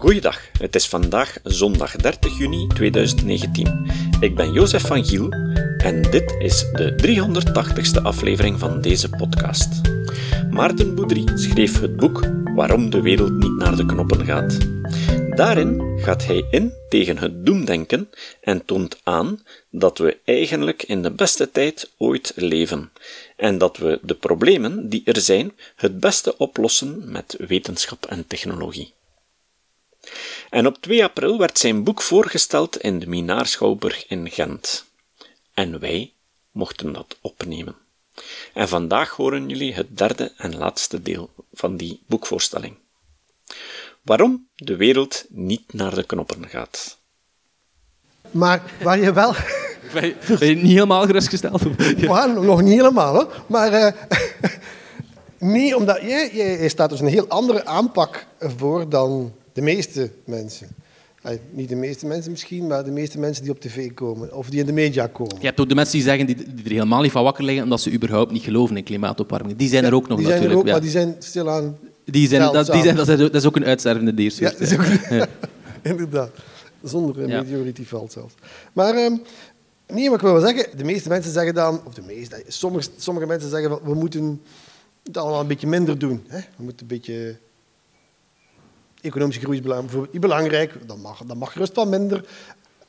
Goeiedag, het is vandaag zondag 30 juni 2019. Ik ben Jozef van Giel en dit is de 380ste aflevering van deze podcast. Maarten Boudry schreef het boek Waarom de wereld niet naar de knoppen gaat. Daarin gaat hij in tegen het doemdenken en toont aan dat we eigenlijk in de beste tijd ooit leven en dat we de problemen die er zijn het beste oplossen met wetenschap en technologie. En op 2 april werd zijn boek voorgesteld in de Minaar Schouwburg in Gent. En wij mochten dat opnemen. En vandaag horen jullie het derde en laatste deel van die boekvoorstelling. Waarom de wereld niet naar de knoppen gaat. Maar waar je wel... Ben je, ben je niet helemaal gerustgesteld? Maar, nog niet helemaal, hoor. Maar uh, nee, omdat jij, jij staat dus een heel andere aanpak voor dan de meeste mensen. niet de meeste mensen misschien, maar de meeste mensen die op tv komen of die in de media komen. Je hebt ook de mensen die zeggen die, die er helemaal niet van wakker liggen omdat ze überhaupt niet geloven in klimaatopwarming. Die zijn er ook nog die natuurlijk. Zijn er ook. Maar die zijn stilaan die zijn, dat, die zijn, dat, is, dat is ook een uitstervende diersoort. Ja, dat is ook, ja. inderdaad. Zonder een ja. valt zelfs. Maar um, nee, maar ik wil wel zeggen, de meeste mensen zeggen dan, of de meeste, sommige, sommige mensen zeggen, we moeten het allemaal een beetje minder doen. Hè? We moeten een beetje... Economische groei is bijvoorbeeld belangrijk, dat mag, dat mag gerust wat minder.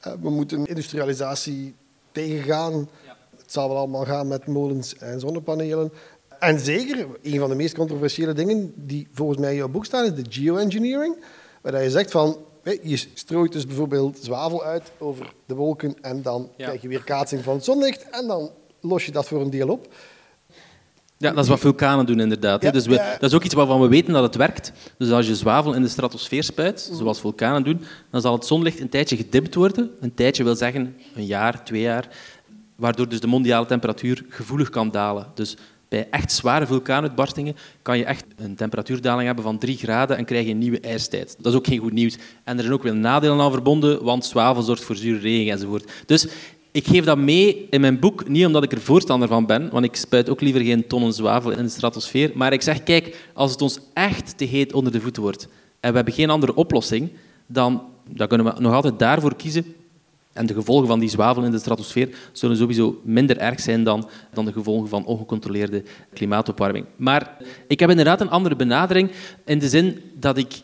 Uh, we moeten industrialisatie tegengaan. Ja. Het zal wel allemaal gaan met molens en zonnepanelen. En zeker, een van de meest controversiële dingen die volgens mij in jouw boek staan, is de geoengineering. Waar je zegt van, je strooit dus bijvoorbeeld zwavel uit over de wolken en dan ja. krijg je weer kaatsing van het zonlicht en dan los je dat voor een deel op. Ja, dat is wat vulkanen doen inderdaad. Ja, dus we, dat is ook iets waarvan we weten dat het werkt. Dus als je zwavel in de stratosfeer spuit, zoals vulkanen doen, dan zal het zonlicht een tijdje gedimd worden. Een tijdje wil zeggen een jaar, twee jaar. Waardoor dus de mondiale temperatuur gevoelig kan dalen. Dus bij echt zware vulkaanuitbarstingen kan je echt een temperatuurdaling hebben van 3 graden en krijg je een nieuwe ijstijd. Dat is ook geen goed nieuws. En er zijn ook wel nadelen aan verbonden, want zwavel zorgt voor zure regen enzovoort. Dus ik geef dat mee in mijn boek, niet omdat ik er voorstander van ben, want ik spuit ook liever geen tonnen zwavel in de stratosfeer, maar ik zeg, kijk, als het ons echt te heet onder de voeten wordt en we hebben geen andere oplossing, dan, dan kunnen we nog altijd daarvoor kiezen en de gevolgen van die zwavel in de stratosfeer zullen sowieso minder erg zijn dan, dan de gevolgen van ongecontroleerde klimaatopwarming. Maar ik heb inderdaad een andere benadering in de zin dat ik,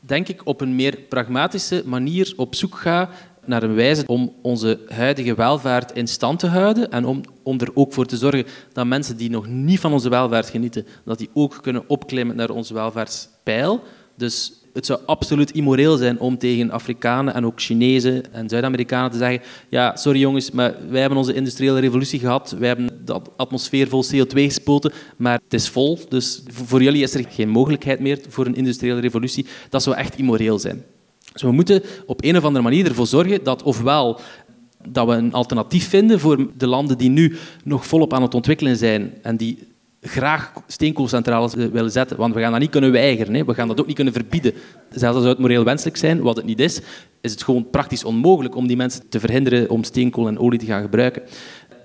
denk ik, op een meer pragmatische manier op zoek ga naar een wijze om onze huidige welvaart in stand te houden en om, om er ook voor te zorgen dat mensen die nog niet van onze welvaart genieten, dat die ook kunnen opklimmen naar onze welvaartspijl. Dus het zou absoluut immoreel zijn om tegen Afrikanen en ook Chinezen en Zuid-Amerikanen te zeggen ja, sorry jongens, maar wij hebben onze industriële revolutie gehad, wij hebben de atmosfeer vol CO2 gespoten, maar het is vol, dus voor jullie is er geen mogelijkheid meer voor een industriële revolutie. Dat zou echt immoreel zijn. Dus we moeten op een of andere manier ervoor zorgen dat ofwel dat we een alternatief vinden voor de landen die nu nog volop aan het ontwikkelen zijn en die graag steenkoolcentrales willen zetten, want we gaan dat niet kunnen weigeren. Hè. We gaan dat ook niet kunnen verbieden. Zelfs als het moreel wenselijk zijn, wat het niet is, is het gewoon praktisch onmogelijk om die mensen te verhinderen om steenkool en olie te gaan gebruiken.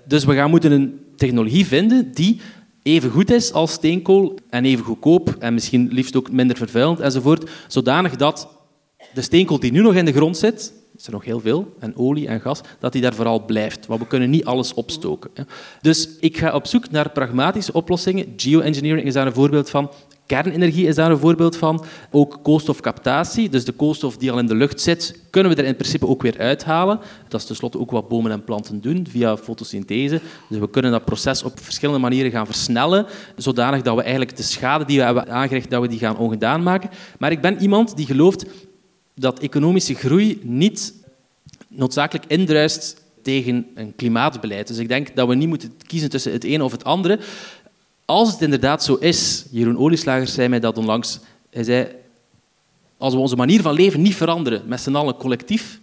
Dus we gaan moeten een technologie vinden die even goed is als steenkool en even goedkoop en misschien liefst ook minder vervuilend enzovoort, zodanig dat de steenkool die nu nog in de grond zit, is er nog heel veel, en olie en gas, dat die daar vooral blijft. Want we kunnen niet alles opstoken. Dus ik ga op zoek naar pragmatische oplossingen. Geoengineering is daar een voorbeeld van. Kernenergie is daar een voorbeeld van. Ook koolstofcaptatie, dus de koolstof die al in de lucht zit, kunnen we er in principe ook weer uithalen. Dat is tenslotte ook wat bomen en planten doen via fotosynthese. Dus we kunnen dat proces op verschillende manieren gaan versnellen, zodanig dat we eigenlijk de schade die we hebben aangericht, dat we die gaan ongedaan maken. Maar ik ben iemand die gelooft dat economische groei niet noodzakelijk indruist tegen een klimaatbeleid. Dus ik denk dat we niet moeten kiezen tussen het ene of het andere. Als het inderdaad zo is, Jeroen Olieslagers zei mij dat onlangs, hij zei, als we onze manier van leven niet veranderen, met z'n allen collectief,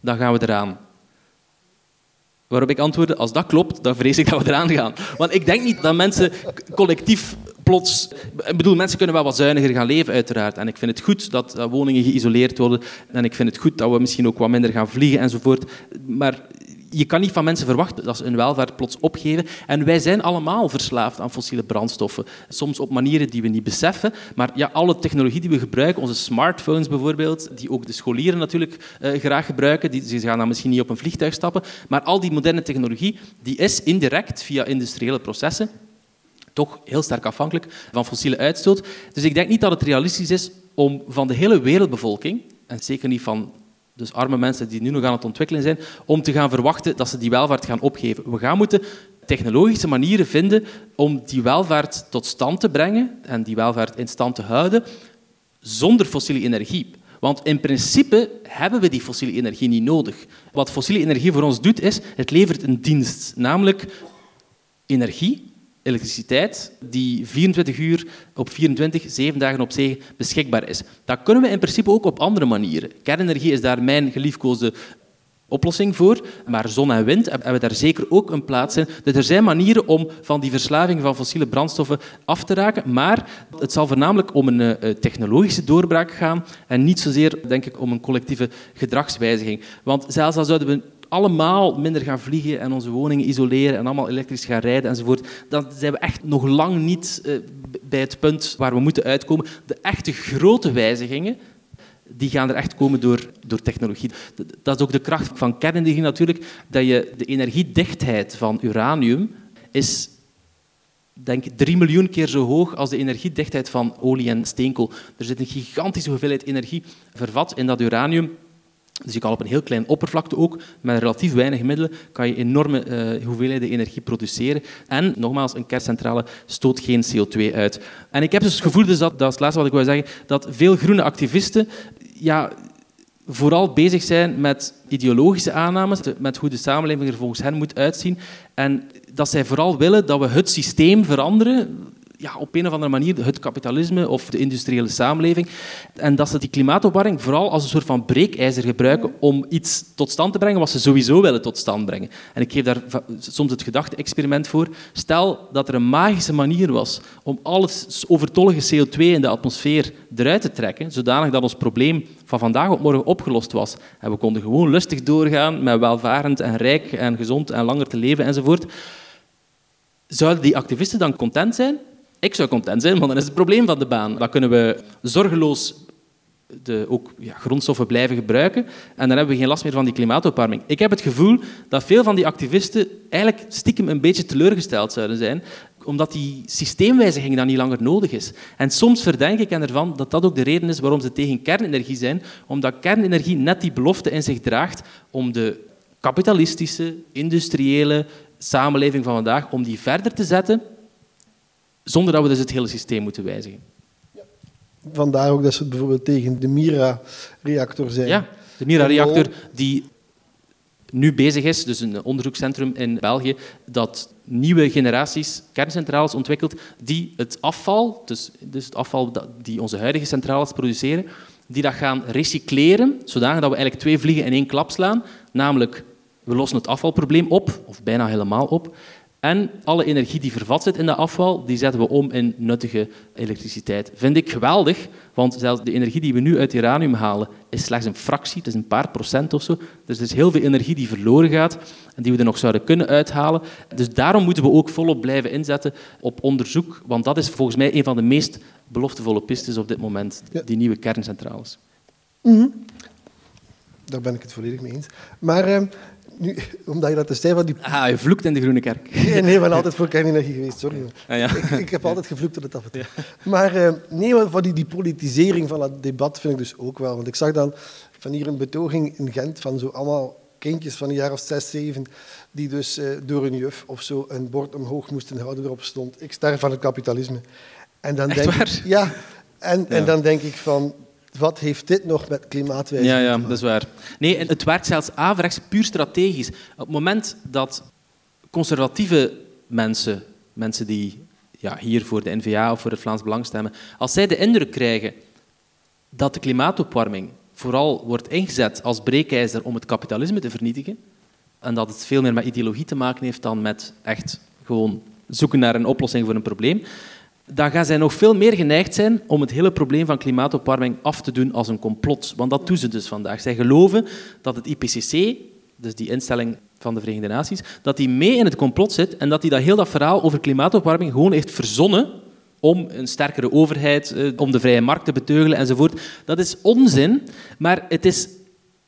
dan gaan we eraan. Waarop ik antwoordde, als dat klopt, dan vrees ik dat we eraan gaan. Want ik denk niet dat mensen collectief plots... Ik bedoel, mensen kunnen wel wat zuiniger gaan leven, uiteraard. En ik vind het goed dat woningen geïsoleerd worden. En ik vind het goed dat we misschien ook wat minder gaan vliegen enzovoort. Maar je kan niet van mensen verwachten dat ze hun welvaart plots opgeven. En wij zijn allemaal verslaafd aan fossiele brandstoffen. Soms op manieren die we niet beseffen. Maar ja, alle technologie die we gebruiken, onze smartphones bijvoorbeeld, die ook de scholieren natuurlijk uh, graag gebruiken, die, ze gaan dan misschien niet op een vliegtuig stappen, maar al die moderne technologie die is indirect via industriële processen toch heel sterk afhankelijk van fossiele uitstoot. Dus ik denk niet dat het realistisch is om van de hele wereldbevolking, en zeker niet van dus arme mensen die nu nog aan het ontwikkelen zijn, om te gaan verwachten dat ze die welvaart gaan opgeven. We gaan moeten technologische manieren vinden om die welvaart tot stand te brengen en die welvaart in stand te houden zonder fossiele energie. Want in principe hebben we die fossiele energie niet nodig. Wat fossiele energie voor ons doet, is het levert een dienst, namelijk energie elektriciteit die 24 uur op 24, 7 dagen op zee beschikbaar is. Dat kunnen we in principe ook op andere manieren. Kernenergie is daar mijn geliefkoosde oplossing voor, maar zon en wind hebben daar zeker ook een plaats in. Dus er zijn manieren om van die verslaving van fossiele brandstoffen af te raken, maar het zal voornamelijk om een eh, technologische doorbraak gaan en niet zozeer, denk ik, om een collectieve gedragswijziging. Want zelfs al zouden we allemaal minder gaan vliegen en onze woningen isoleren en allemaal elektrisch gaan rijden enzovoort, dan zijn we echt nog lang niet eh, bij het punt waar we moeten uitkomen. De echte grote wijzigingen, die gaan er echt komen door, door technologie. Dat is ook de kracht van kernenergie natuurlijk, dat je de energiedichtheid van uranium is denk drie miljoen keer zo hoog als de energiedichtheid van olie en steenkool. Er zit een gigantische hoeveelheid energie vervat in dat uranium. Dus je kan op een heel klein oppervlakte ook, met relatief weinig middelen, kan je enorme uh, hoeveelheden energie produceren. En, nogmaals, een kerncentrale stoot geen CO2 uit. En ik heb dus het gevoel, dus dat, dat is het laatste wat ik wil zeggen, dat veel groene activisten ja, vooral bezig zijn met ideologische aannames, met hoe de samenleving er volgens hen moet uitzien. En dat zij vooral willen dat we het systeem veranderen, ja, op een of andere manier het kapitalisme of de industriële samenleving. En dat ze die klimaatopwarming vooral als een soort van breekijzer gebruiken om iets tot stand te brengen wat ze sowieso willen tot stand brengen. En ik geef daar soms het gedachte-experiment voor. Stel dat er een magische manier was om alles overtollige CO2 in de atmosfeer eruit te trekken, zodanig dat ons probleem van vandaag op morgen opgelost was. En we konden gewoon lustig doorgaan met welvarend en rijk en gezond en langer te leven enzovoort. Zouden die activisten dan content zijn? Ik zou content zijn, want dan is het probleem van de baan. Dan kunnen we zorgeloos de, ook ja, grondstoffen blijven gebruiken en dan hebben we geen last meer van die klimaatopwarming. Ik heb het gevoel dat veel van die activisten eigenlijk stiekem een beetje teleurgesteld zouden zijn, omdat die systeemwijziging dan niet langer nodig is. En soms verdenk ik ervan dat dat ook de reden is waarom ze tegen kernenergie zijn, omdat kernenergie net die belofte in zich draagt om de kapitalistische, industriële samenleving van vandaag, om die verder te zetten zonder dat we dus het hele systeem moeten wijzigen. Vandaar ook dat ze bijvoorbeeld tegen de Mira-reactor zijn. Ja, de Mira-reactor die nu bezig is, dus een onderzoekscentrum in België, dat nieuwe generaties kerncentrales ontwikkelt die het afval, dus, dus het afval die onze huidige centrales produceren, die dat gaan recycleren, zodanig dat we eigenlijk twee vliegen in één klap slaan. Namelijk, we lossen het afvalprobleem op, of bijna helemaal op, en alle energie die vervat zit in dat afval, die zetten we om in nuttige elektriciteit. Vind ik geweldig, want zelfs de energie die we nu uit uranium halen, is slechts een fractie, het is een paar procent of zo. Dus er is heel veel energie die verloren gaat en die we er nog zouden kunnen uithalen. Dus daarom moeten we ook volop blijven inzetten op onderzoek, want dat is volgens mij een van de meest beloftevolle pistes op dit moment, die nieuwe kerncentrales. Mm Daar ben ik het volledig mee eens. Maar... Uh nu, omdat je dat te zei van die... Ah, je vloekt in de Groene Kerk. Nee, nee, ik ben altijd voor kernenergie geweest, sorry. Ah, ja. ik, ik, heb altijd gevloekt tot het af en toe. Maar uh, nee, van die, die politisering van dat debat vind ik dus ook wel. Want ik zag dan van hier een betoging in Gent van zo allemaal kindjes van een jaar of zes, zeven, die dus uh, door een juf of zo een bord omhoog moesten houden erop stond. Ik sterf van het kapitalisme. En dan Echt denk waar? Ik, ja, en, ja. en dan denk ik van, wat heeft dit nog met klimaatwijziging ja, ja, dat is waar. Nee, en het werkt zelfs averechts puur strategisch. Op het moment dat conservatieve mensen, mensen die ja, hier voor de NVA of voor het Vlaams Belang stemmen, als zij de indruk krijgen dat de klimaatopwarming vooral wordt ingezet als breekijzer om het kapitalisme te vernietigen, en dat het veel meer met ideologie te maken heeft dan met echt gewoon zoeken naar een oplossing voor een probleem, dan gaan zij nog veel meer geneigd zijn om het hele probleem van klimaatopwarming af te doen als een complot. Want dat doen ze dus vandaag. Zij geloven dat het IPCC, dus die instelling van de Verenigde Naties, dat hij mee in het complot zit en dat hij dat heel dat verhaal over klimaatopwarming gewoon heeft verzonnen om een sterkere overheid, eh, om de vrije markt te beteugelen enzovoort. Dat is onzin, maar het is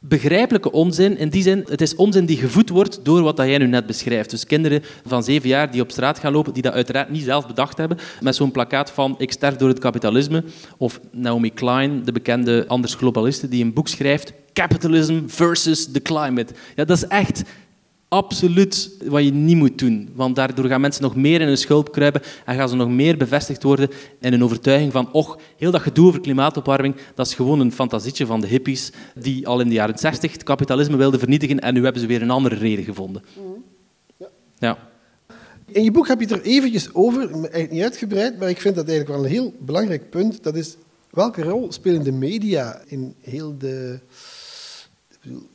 begrijpelijke onzin. In die zin, het is onzin die gevoed wordt door wat jij nu net beschrijft. Dus kinderen van zeven jaar die op straat gaan lopen, die dat uiteraard niet zelf bedacht hebben, met zo'n plakkaat van ik sterf door het kapitalisme. Of Naomi Klein, de bekende anders globaliste, die een boek schrijft, Capitalism versus the Climate. Ja, dat is echt absoluut wat je niet moet doen. Want daardoor gaan mensen nog meer in hun schulp kruipen en gaan ze nog meer bevestigd worden in een overtuiging van och, heel dat gedoe over klimaatopwarming, dat is gewoon een fantasietje van de hippies die al in de jaren 60 het kapitalisme wilden vernietigen en nu hebben ze weer een andere reden gevonden. Ja. ja. In je boek heb je het er eventjes over, eigenlijk niet uitgebreid, maar ik vind dat eigenlijk wel een heel belangrijk punt. Dat is, welke rol spelen de media in heel de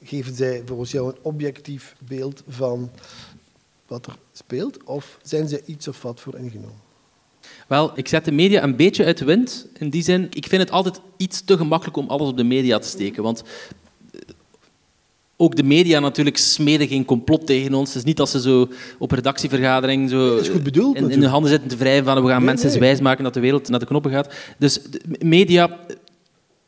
geven zij volgens jou een objectief beeld van wat er speelt, of zijn ze iets of wat voor ingenomen? Wel, ik zet de media een beetje uit de wind. In die zin, ik vind het altijd iets te gemakkelijk om alles op de media te steken. Want eh, ook de media natuurlijk smeden geen complot tegen ons. Het is niet dat ze zo op redactievergadering zo is goed bedoeld, in, in, hun handen zitten te wrijven van we gaan mensen nee. wijsmaken dat de wereld naar de knoppen gaat. Dus de media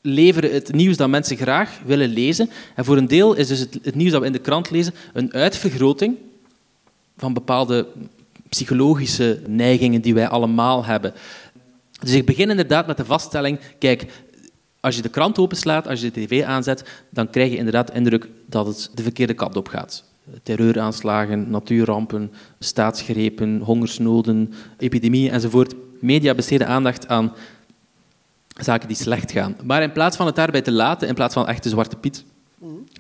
leveren het nieuws dat mensen graag willen lezen. En voor een deel is dus het, nieuws dat we in de krant lezen een uitvergroting van bepaalde psychologische neigingen die wij allemaal hebben. Dus ik begin inderdaad met de vaststelling, kijk, als je de krant openslaat, als je de tv aanzet, dan krijg je inderdaad de indruk dat het de verkeerde kant op gaat. Terreuraanslagen, natuurrampen, staatsgrepen, hongersnoden, epidemieën enzovoort. Media besteden aandacht aan zaken die slecht gaan. Maar in plaats van het daarbij te laten, in plaats van echt de zwarte piet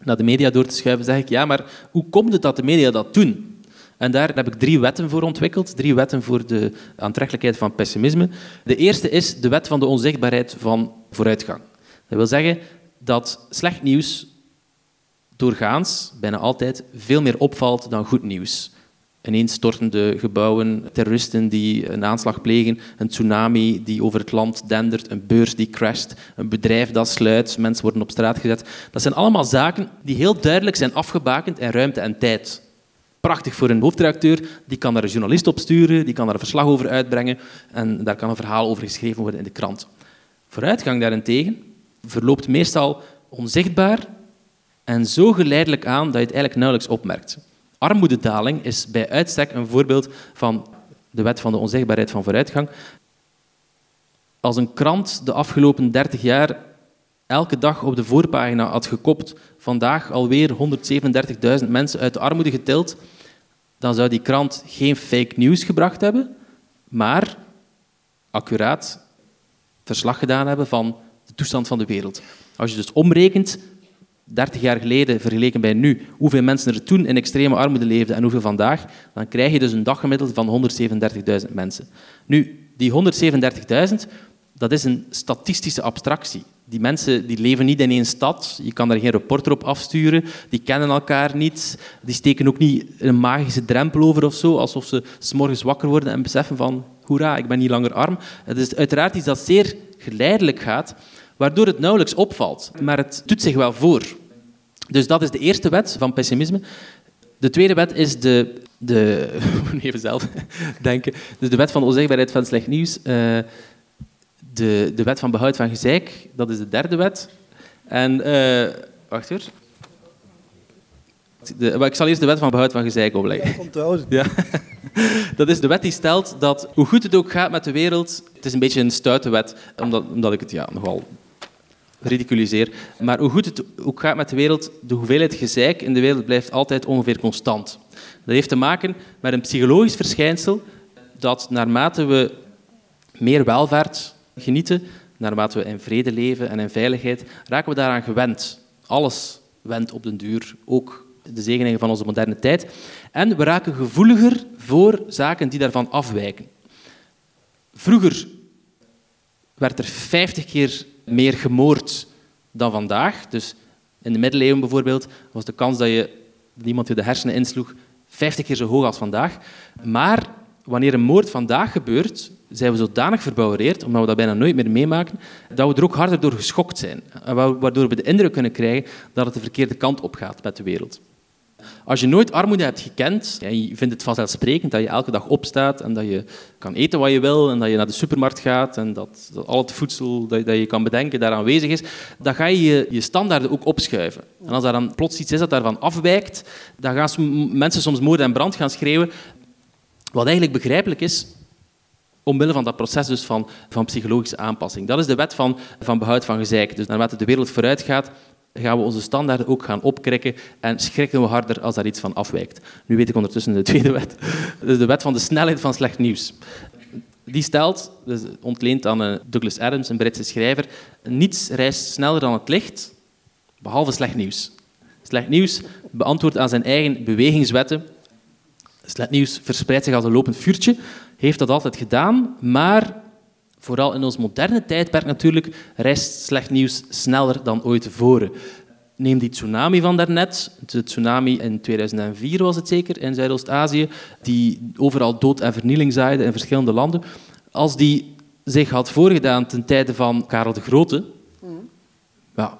naar de media door te schuiven, zeg ik, ja, maar hoe komt het dat de media dat doen? En daar heb ik drie wetten voor ontwikkeld, drie wetten voor de aantrekkelijkheid van pessimisme. De eerste is de wet van de onzichtbaarheid van vooruitgang. Dat wil zeggen dat slecht nieuws doorgaans, bijna altijd, veel meer opvalt dan goed nieuws ineenstortende gebouwen, terroristen die een aanslag plegen, een tsunami die over het land dendert, een beurs die crasht, een bedrijf dat sluit, mensen worden op straat gezet. Dat zijn allemaal zaken die heel duidelijk zijn afgebakend in ruimte en tijd. Prachtig voor een hoofdredacteur, die kan daar een journalist op sturen, die kan daar een verslag over uitbrengen en daar kan een verhaal over geschreven worden in de krant. Vooruitgang daarentegen verloopt meestal onzichtbaar en zo geleidelijk aan dat je het eigenlijk nauwelijks opmerkt. Armoededaling is bij uitstek een voorbeeld van de wet van de onzichtbaarheid van vooruitgang. Als een krant de afgelopen 30 jaar elke dag op de voorpagina had gekopt, vandaag alweer 137.000 mensen uit de armoede getild, dan zou die krant geen fake news gebracht hebben, maar accuraat verslag gedaan hebben van de toestand van de wereld. Als je dus omrekent 30 jaar geleden vergeleken bij nu, hoeveel mensen er toen in extreme armoede leefden en hoeveel vandaag, dan krijg je dus een daggemiddelde van 137.000 mensen. Nu, die 137.000, dat is een statistische abstractie. Die mensen die leven niet in één stad, je kan daar geen reporter op afsturen, die kennen elkaar niet, die steken ook niet een magische drempel over of zo, alsof ze s'morgens wakker worden en beseffen van, hoera, ik ben niet langer arm. Het is uiteraard iets dat zeer geleidelijk gaat, waardoor het nauwelijks opvalt. Maar het doet zich wel voor. Dus dat is de eerste wet van pessimisme. De tweede wet is de... de even zelf denken. Dus de wet van onzichtbaarheid van slecht nieuws. Uh, de, de wet van behoud van gezeik, dat is de derde wet. En... Uh, wacht hoor. De, ik zal eerst de wet van behoud van gezeik opleggen. Ja, dat is de wet die stelt dat hoe goed het ook gaat met de wereld, het is een beetje een stoute wet, omdat, omdat ik het ja, nogal ridiculiseer. Maar hoe goed het ook gaat met de wereld, de hoeveelheid gezeik in de wereld blijft altijd ongeveer constant. Dat heeft te maken met een psychologisch verschijnsel dat naarmate we meer welvaart genieten, naarmate we in vrede leven en in veiligheid, raken we daaraan gewend. Alles wendt op den duur, ook de zegeningen van onze moderne tijd. En we raken gevoeliger voor zaken die daarvan afwijken. Vroeger werd er 50 keer meer gemoord dan vandaag. Dus in de middeleeuwen bijvoorbeeld was de kans dat je iemand je de hersenen insloeg 50 keer zo hoog als vandaag. Maar wanneer een moord vandaag gebeurt, zijn we zodanig verbouwereerd, omdat we dat bijna nooit meer meemaken, dat we er ook harder door geschokt zijn. Waardoor we de indruk kunnen krijgen dat het de verkeerde kant op gaat met de wereld. Als je nooit armoede hebt gekend, ja, je vindt het vanzelfsprekend dat je elke dag opstaat en dat je kan eten wat je wil en dat je naar de supermarkt gaat en dat, al het voedsel dat, dat, je kan bedenken daar aanwezig is, dan ga je, je je standaarden ook opschuiven. En als er dan plots iets is dat daarvan afwijkt, dan gaan mensen soms moord en brand gaan schreeuwen. Wat eigenlijk begrijpelijk is, omwille van dat proces dus van, van psychologische aanpassing. Dat is de wet van, van behoud van gezeik. Dus naarmate de wereld vooruit gaat, gaan we onze standaarden ook gaan opkrikken en schrikken we harder als daar iets van afwijkt. Nu weet ik ondertussen de tweede wet. De wet van de snelheid van slecht nieuws. Die stelt, dus ontleend aan eh, Douglas Adams, een Britse schrijver, niets reist sneller dan het licht, behalve slecht nieuws. Slecht nieuws beantwoordt aan zijn eigen bewegingswetten. Slecht nieuws verspreidt zich als een lopend vuurtje, heeft dat altijd gedaan, maar vooral in ons moderne tijdperk natuurlijk, reist slecht nieuws sneller dan ooit tevoren. Neem die tsunami van daarnet, de tsunami in 2004 was het zeker, in Zuidoost-Azië, die overal dood en vernieling zaaide in verschillende landen. Als die zich had voorgedaan ten tijde van Karel de Grote, ja,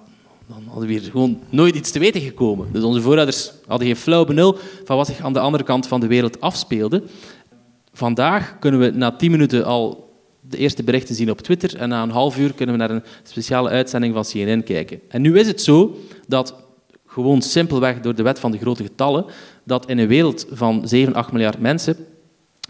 dan hadden we hier gewoon nooit iets te weten gekomen. Dus onze voorouders hadden geen flauw benul van wat zich aan de andere kant van de wereld afspeelde. Vandaag kunnen we na tien minuten al de eerste berichten zien op Twitter en na een half uur kunnen we naar een speciale uitzending van CNN kijken. En nu is het zo dat, gewoon simpelweg door de wet van de grote getallen, dat in een wereld van 7, 8 miljard mensen,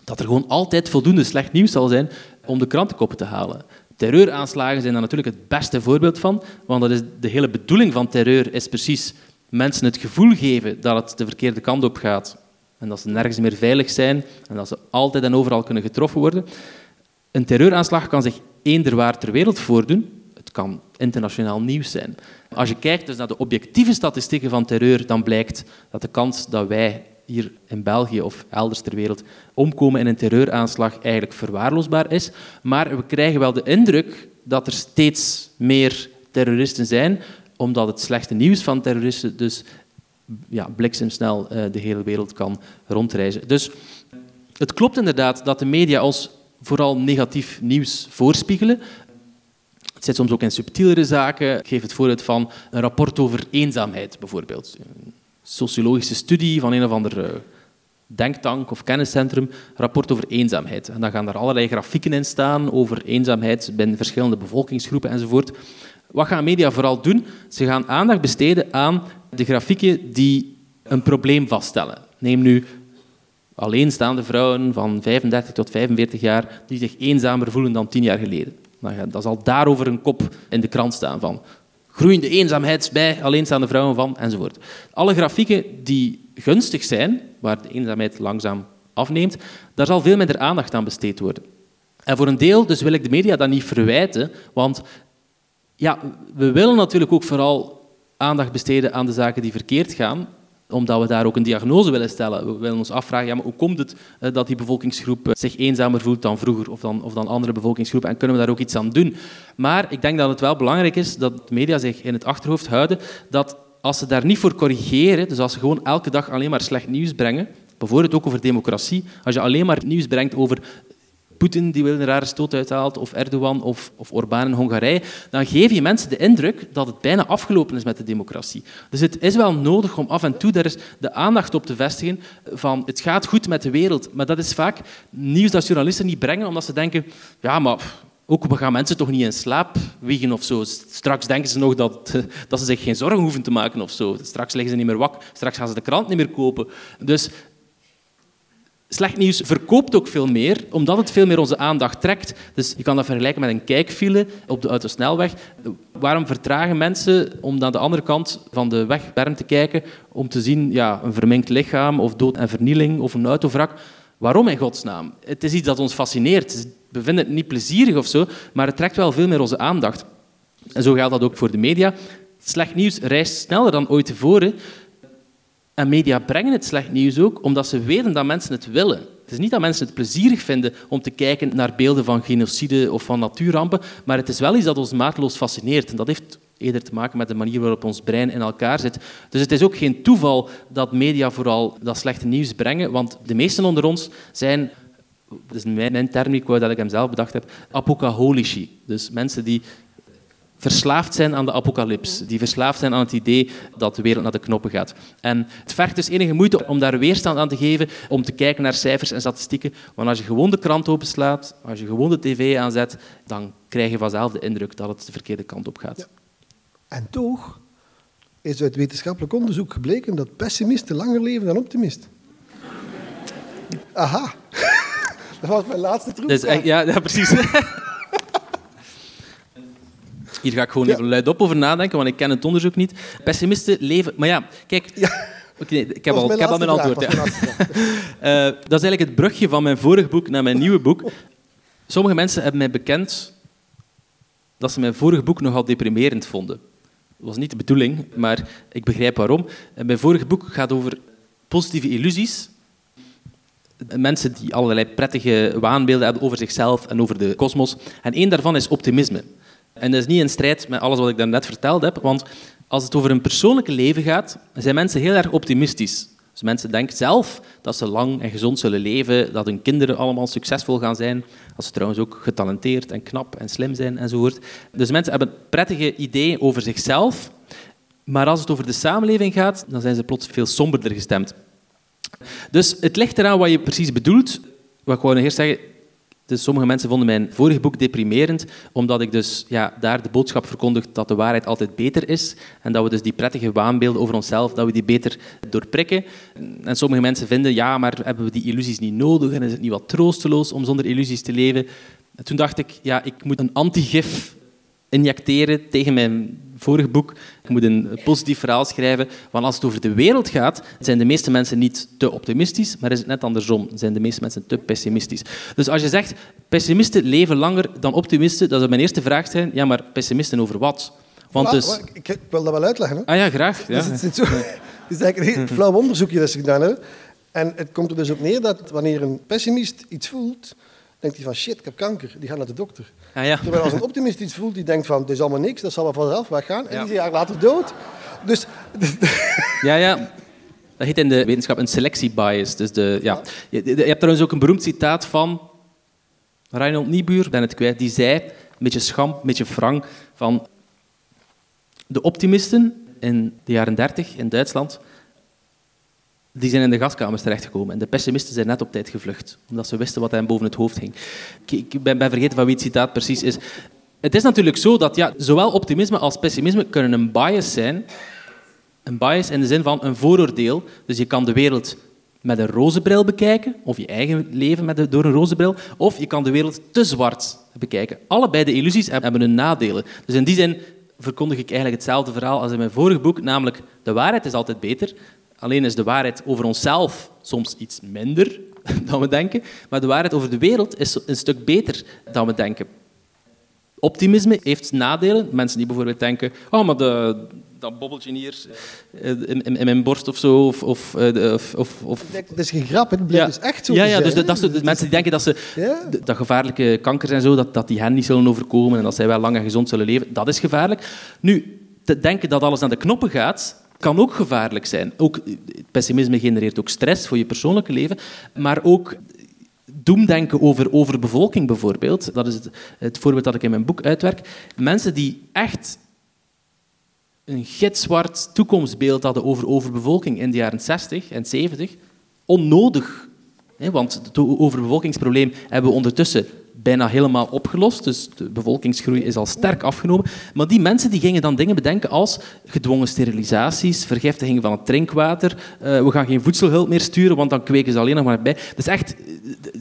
dat er gewoon altijd voldoende slecht nieuws zal zijn om de krantenkoppen te halen. Terreuraanslagen zijn daar natuurlijk het beste voorbeeld van, want dat is de hele bedoeling van terreur is precies mensen het gevoel geven dat het de verkeerde kant op gaat en dat ze nergens meer veilig zijn en dat ze altijd en overal kunnen getroffen worden. Een terreuraanslag kan zich eender waar ter wereld voordoen. Het kan internationaal nieuws zijn. Als je kijkt dus naar de objectieve statistieken van terreur, dan blijkt dat de kans dat wij hier in België of elders ter wereld omkomen in een terreuraanslag eigenlijk verwaarloosbaar is. Maar we krijgen wel de indruk dat er steeds meer terroristen zijn, omdat het slechte nieuws van terroristen dus ja, bliksemsnel uh, de hele wereld kan rondreizen. Dus het klopt inderdaad dat de media ons vooral negatief nieuws voorspiegelen. Het zit soms ook in subtielere zaken. Ik geef het voorbeeld van een rapport over eenzaamheid, bijvoorbeeld. Een sociologische studie van een of ander eh, denktank of kenniscentrum, rapport over eenzaamheid. En dan gaan daar allerlei grafieken in staan over eenzaamheid binnen verschillende bevolkingsgroepen enzovoort. Wat gaan media vooral doen? Ze gaan aandacht besteden aan de grafieken die een probleem vaststellen. Neem nu alleenstaande vrouwen van 35 tot 45 jaar die zich eenzamer voelen dan tien jaar geleden. Nou dat zal daarover een kop in de krant staan van groeiende eenzaamheid bij alleenstaande vrouwen van, enzovoort. Alle grafieken die gunstig zijn, waar de eenzaamheid langzaam afneemt, daar zal veel minder aandacht aan besteed worden. En voor een deel dus wil ik de media dat niet verwijten, want ja, we willen natuurlijk ook vooral aandacht besteden aan de zaken die verkeerd gaan, omdat we daar ook een diagnose willen stellen. We willen ons afvragen, ja, maar hoe komt het eh, dat die bevolkingsgroep eh, zich eenzamer voelt dan vroeger of dan, of dan andere bevolkingsgroepen en kunnen we daar ook iets aan doen? Maar ik denk dat het wel belangrijk is dat de media zich in het achterhoofd houden dat als ze daar niet voor corrigeren, dus als ze gewoon elke dag alleen maar slecht nieuws brengen, bijvoorbeeld ook over democratie, als je alleen maar nieuws brengt over Poetin die wil een rare stoot uithaalt, of Erdogan of, of Orbán in Hongarije, dan geef je mensen de indruk dat het bijna afgelopen is met de democratie. Dus het is wel nodig om af en toe daar de aandacht op te vestigen van het gaat goed met de wereld. Maar dat is vaak nieuws dat journalisten niet brengen, omdat ze denken, ja, maar ook we gaan mensen toch niet in slaap wiegen of zo. Straks denken ze nog dat, dat ze zich geen zorgen hoeven te maken of zo. Straks liggen ze niet meer wakker, straks gaan ze de krant niet meer kopen. Dus Slecht nieuws verkoopt ook veel meer, omdat het veel meer onze aandacht trekt. Dus je kan dat vergelijken met een kijkfile op de autosnelweg. Waarom vertragen mensen om naar de andere kant van de wegberm te kijken om te zien ja, een verminkt lichaam of dood en vernieling of een autovrak? Waarom in godsnaam? Het is iets dat ons fascineert. We vinden het niet plezierig of zo, maar het trekt wel veel meer onze aandacht. En zo geldt dat ook voor de media. Slecht nieuws reist sneller dan ooit tevoren. En media brengen het slecht nieuws ook omdat ze weten dat mensen het willen. Het is niet dat mensen het plezierig vinden om te kijken naar beelden van genocide of van natuurrampen, maar het is wel iets dat ons maatloos fascineert. En dat heeft eerder te maken met de manier waarop ons brein in elkaar zit. Dus het is ook geen toeval dat media vooral dat slechte nieuws brengen, want de meesten onder ons zijn, dat is mijn term, ik wou dat ik hem zelf bedacht heb, apokaholici. Dus mensen die verslaafd zijn aan de apocalyps. Die verslaafd zijn aan het idee dat de wereld naar de knoppen gaat. En het vergt dus enige moeite om daar weerstand aan te geven, om te kijken naar cijfers en statistieken. Want als je gewoon de krant openslaat, als je gewoon de tv aanzet, dan krijg je vanzelf de indruk dat het de verkeerde kant op gaat. En toch is uit wetenschappelijk onderzoek gebleken dat pessimisten langer leven dan optimisten. Aha. Dat was mijn laatste troep. Dus, ja, ja, precies. Hier ga ik gewoon even luid op over nadenken, want ik ken het onderzoek niet. Pessimisten leven... Maar ja, kijk... Ja. ik heb, al, ik heb al mijn antwoord. Ja. uh, dat is eigenlijk het brugje van mijn vorig boek naar mijn nieuwe boek. Sommige mensen hebben mij bekend dat ze mijn vorige boek nogal deprimerend vonden. Dat was niet de bedoeling, maar ik begrijp waarom. Mijn vorige boek gaat over positieve illusies. Mensen die allerlei prettige waanbeelden hebben over zichzelf en over de kosmos. En één daarvan is optimisme. En dat is niet in strijd met alles wat ik daarnet verteld heb, want als het over een persoonlijke leven gaat, zijn mensen heel erg optimistisch. Dus mensen denken zelf dat ze lang en gezond zullen leven, dat hun kinderen allemaal succesvol gaan zijn, dat ze trouwens ook getalenteerd en knap en slim zijn enzovoort. Dus mensen hebben prettige ideeën over zichzelf, maar als het over de samenleving gaat, dan zijn ze plots veel somberder gestemd. Dus het ligt eraan wat je precies bedoelt. Wat ik wou eerst zeggen, dus sommige mensen vonden mijn vorige boek deprimerend, omdat ik dus ja, daar de boodschap verkondig dat de waarheid altijd beter is en dat we dus die prettige waanbeelden over onszelf, dat we die beter doorprikken. En sommige mensen vinden, ja, maar hebben we die illusies niet nodig en is het niet wat troosteloos om zonder illusies te leven? En toen dacht ik, ja, ik moet een antigif injecteren tegen mijn vorig boek. Ik moet een positief verhaal schrijven. Want als het over de wereld gaat, zijn de meeste mensen niet te optimistisch, maar is het net andersom. Zijn de meeste mensen te pessimistisch. Dus als je zegt, pessimisten leven langer dan optimisten, dan zou mijn eerste vraag zijn, ja, maar pessimisten over wat? Want dus... Ik wil dat wel uitleggen. Hè? Ah ja, graag. Ja. Dus het, is zo, het is eigenlijk een flauw onderzoekje dat ze gedaan hebben. En het komt er dus op neer dat wanneer een pessimist iets voelt, denkt hij van shit, ik heb kanker, die gaat naar de dokter. Ah, ja. Terwijl als een optimist iets voelt, die denkt van dit is allemaal niks, dat zal wel vanzelf weggaan. En die is een jaar later dood. Dus... Ja, ja. Dat heet in de wetenschap een selectiebias. Dus de, ja. Je, je, hebt trouwens ook een beroemd citaat van Reinhold Niebuhr, ben het kwijt, die zei, een beetje schamp, een beetje frank, van de optimisten in de jaren 30 in Duitsland die zijn in de gaskamers terechtgekomen. En de pessimisten zijn net op tijd gevlucht, omdat ze wisten wat hen boven het hoofd hing. Ik ben, ben vergeten van wie het citaat precies is. Het is natuurlijk zo dat ja, zowel optimisme als pessimisme kunnen een bias zijn. Een bias in de zin van een vooroordeel. Dus je kan de wereld met een roze bril bekijken, of je eigen leven met door een roze bril, of je kan de wereld te zwart bekijken. Allebei de illusies hebben hun nadelen. Dus in die zin verkondig ik eigenlijk hetzelfde verhaal als in mijn vorige boek, namelijk de waarheid is altijd beter, Alleen is de waarheid over onszelf soms iets minder dan we denken, maar de waarheid over de wereld is een stuk beter dan we denken. Optimisme heeft nadelen. Mensen die bijvoorbeeld denken, oh, maar de, dat bobbeltje hier eh, in, in, in, mijn borst of zo. Of, of, eh, of, of, of... Dat is geen grap, het blijft dus echt zo Ja, ja dus dat de mensen die denken dat, ze, dat gevaarlijke kankers en zo, dat, dat die hen niet zullen overkomen en dat zij wel lang en gezond zullen leven, dat is gevaarlijk. Nu, te denken dat alles aan de knoppen gaat, kan ook gevaarlijk zijn. Ook, pessimisme genereert ook stress voor je persoonlijke leven, maar ook doemdenken over overbevolking bijvoorbeeld. Dat is het, het voorbeeld dat ik in mijn boek uitwerk. Mensen die echt een gitzwart toekomstbeeld hadden over overbevolking in de jaren 60 en 70, onnodig. Want het overbevolkingsprobleem hebben we ondertussen bijna helemaal opgelost. Dus de bevolkingsgroei is al sterk afgenomen. Maar die mensen die gingen dan dingen bedenken als gedwongen sterilisaties, vergiftiging van het drinkwater. Uh, we gaan geen voedselhulp meer sturen, want dan kweken ze alleen nog maar bij. Dus echt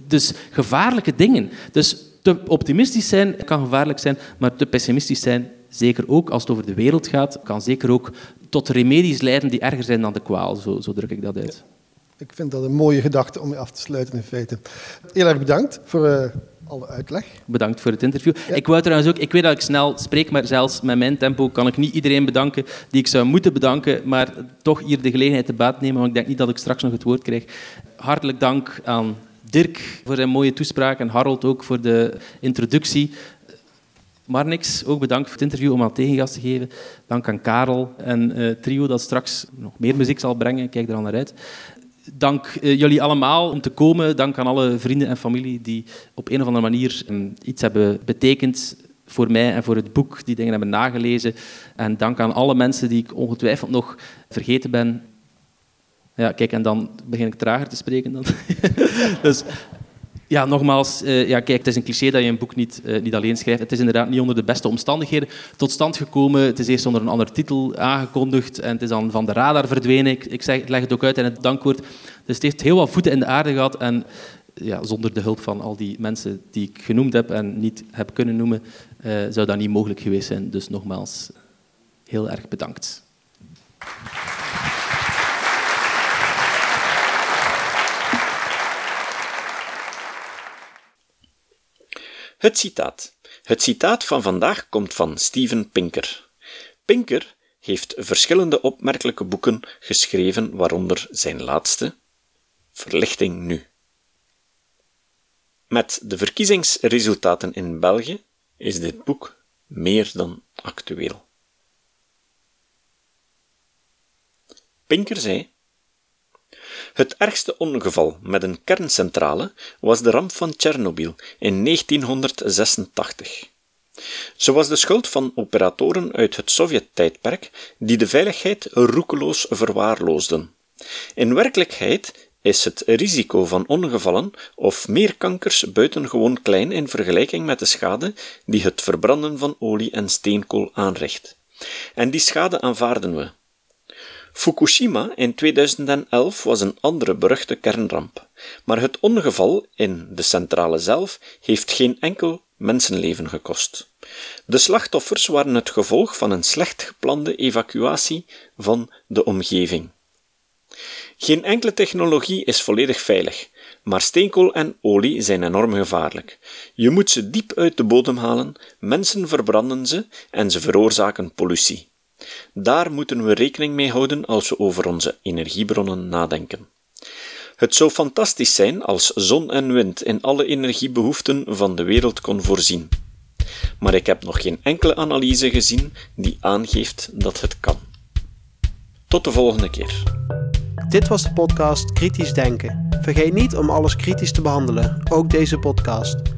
dus gevaarlijke dingen. Dus te optimistisch zijn kan gevaarlijk zijn, maar te pessimistisch zijn zeker ook als het over de wereld gaat, kan zeker ook tot remedies leiden die erger zijn dan de kwaal. Zo, zo druk ik dat uit. Ik vind dat een mooie gedachte om je af te sluiten in feite. Heel erg bedankt voor uh, alle uitleg. Bedankt voor het interview. Ik wou trouwens ook, ik weet dat ik snel spreek, maar zelfs met mijn tempo kan ik niet iedereen bedanken die ik zou moeten bedanken, maar toch hier de gelegenheid te baat nemen, want ik denk niet dat ik straks nog het woord krijg. Hartelijk dank aan Dirk voor zijn mooie toespraak en Harold ook voor de introductie. Maar niks, ook bedankt voor het interview om aan tegengast te geven. Dank aan Karel en uh, Trio dat straks nog meer muziek zal brengen. Ik kijk er al naar uit dank uh, jullie allemaal om te komen. Dank aan alle vrienden en familie die op een of andere manier um, iets hebben betekend voor mij en voor het boek die dingen hebben nagelezen. En dank aan alle mensen die ik ongetwijfeld nog vergeten ben. Ja, kijk, en dan begin ik trager te spreken. Dan. dus ja, nogmaals, uh, ja, kijk, het is een cliché dat je een boek niet, uh, niet alleen schrijft. Het is inderdaad niet onder de beste omstandigheden tot stand gekomen. Het is eerst onder een andere titel aangekondigd en het is dan van de radar verdwenen. Ik, ik, zeg, leg het ook uit in het dankwoord. Dus het heeft heel wat voeten in de aarde gehad en ja, zonder de hulp van al die mensen die ik genoemd heb en niet heb kunnen noemen, uh, zou dat niet mogelijk geweest zijn. Dus nogmaals, heel erg bedankt. Het citaat. Het citaat van vandaag komt van Steven Pinker. Pinker heeft verschillende opmerkelijke boeken geschreven, waaronder zijn laatste, Verlichting nu. Met de verkiezingsresultaten in België is dit boek meer dan actueel. Pinker zei: het ergste ongeval met een kerncentrale was de ramp van Tsjernobyl in 1986. Ze was de schuld van operatoren uit het Sovjet-tijdperk die de veiligheid roekeloos verwaarloosden. In werkelijkheid is het risico van ongevallen of meer kankers buitengewoon klein in vergelijking met de schade die het verbranden van olie en steenkool aanricht. En die schade aanvaarden we, Fukushima in 2011 was een andere beruchte kernramp, maar het ongeval in de centrale zelf heeft geen enkel mensenleven gekost. De slachtoffers waren het gevolg van een slecht geplande evacuatie van de omgeving. Geen enkele technologie is volledig veilig, maar steenkool en olie zijn enorm gevaarlijk. Je moet ze diep uit de bodem halen, mensen verbranden ze en ze veroorzaken pollutie. Daar moeten we rekening mee houden als we over onze energiebronnen nadenken. Het zou fantastisch zijn als zon en wind in alle energiebehoeften van de wereld kon voorzien. Maar ik heb nog geen enkele analyse gezien die aangeeft dat het kan. Tot de volgende keer. Dit was de podcast Kritisch Denken. Vergeet niet om alles kritisch te behandelen, ook deze podcast.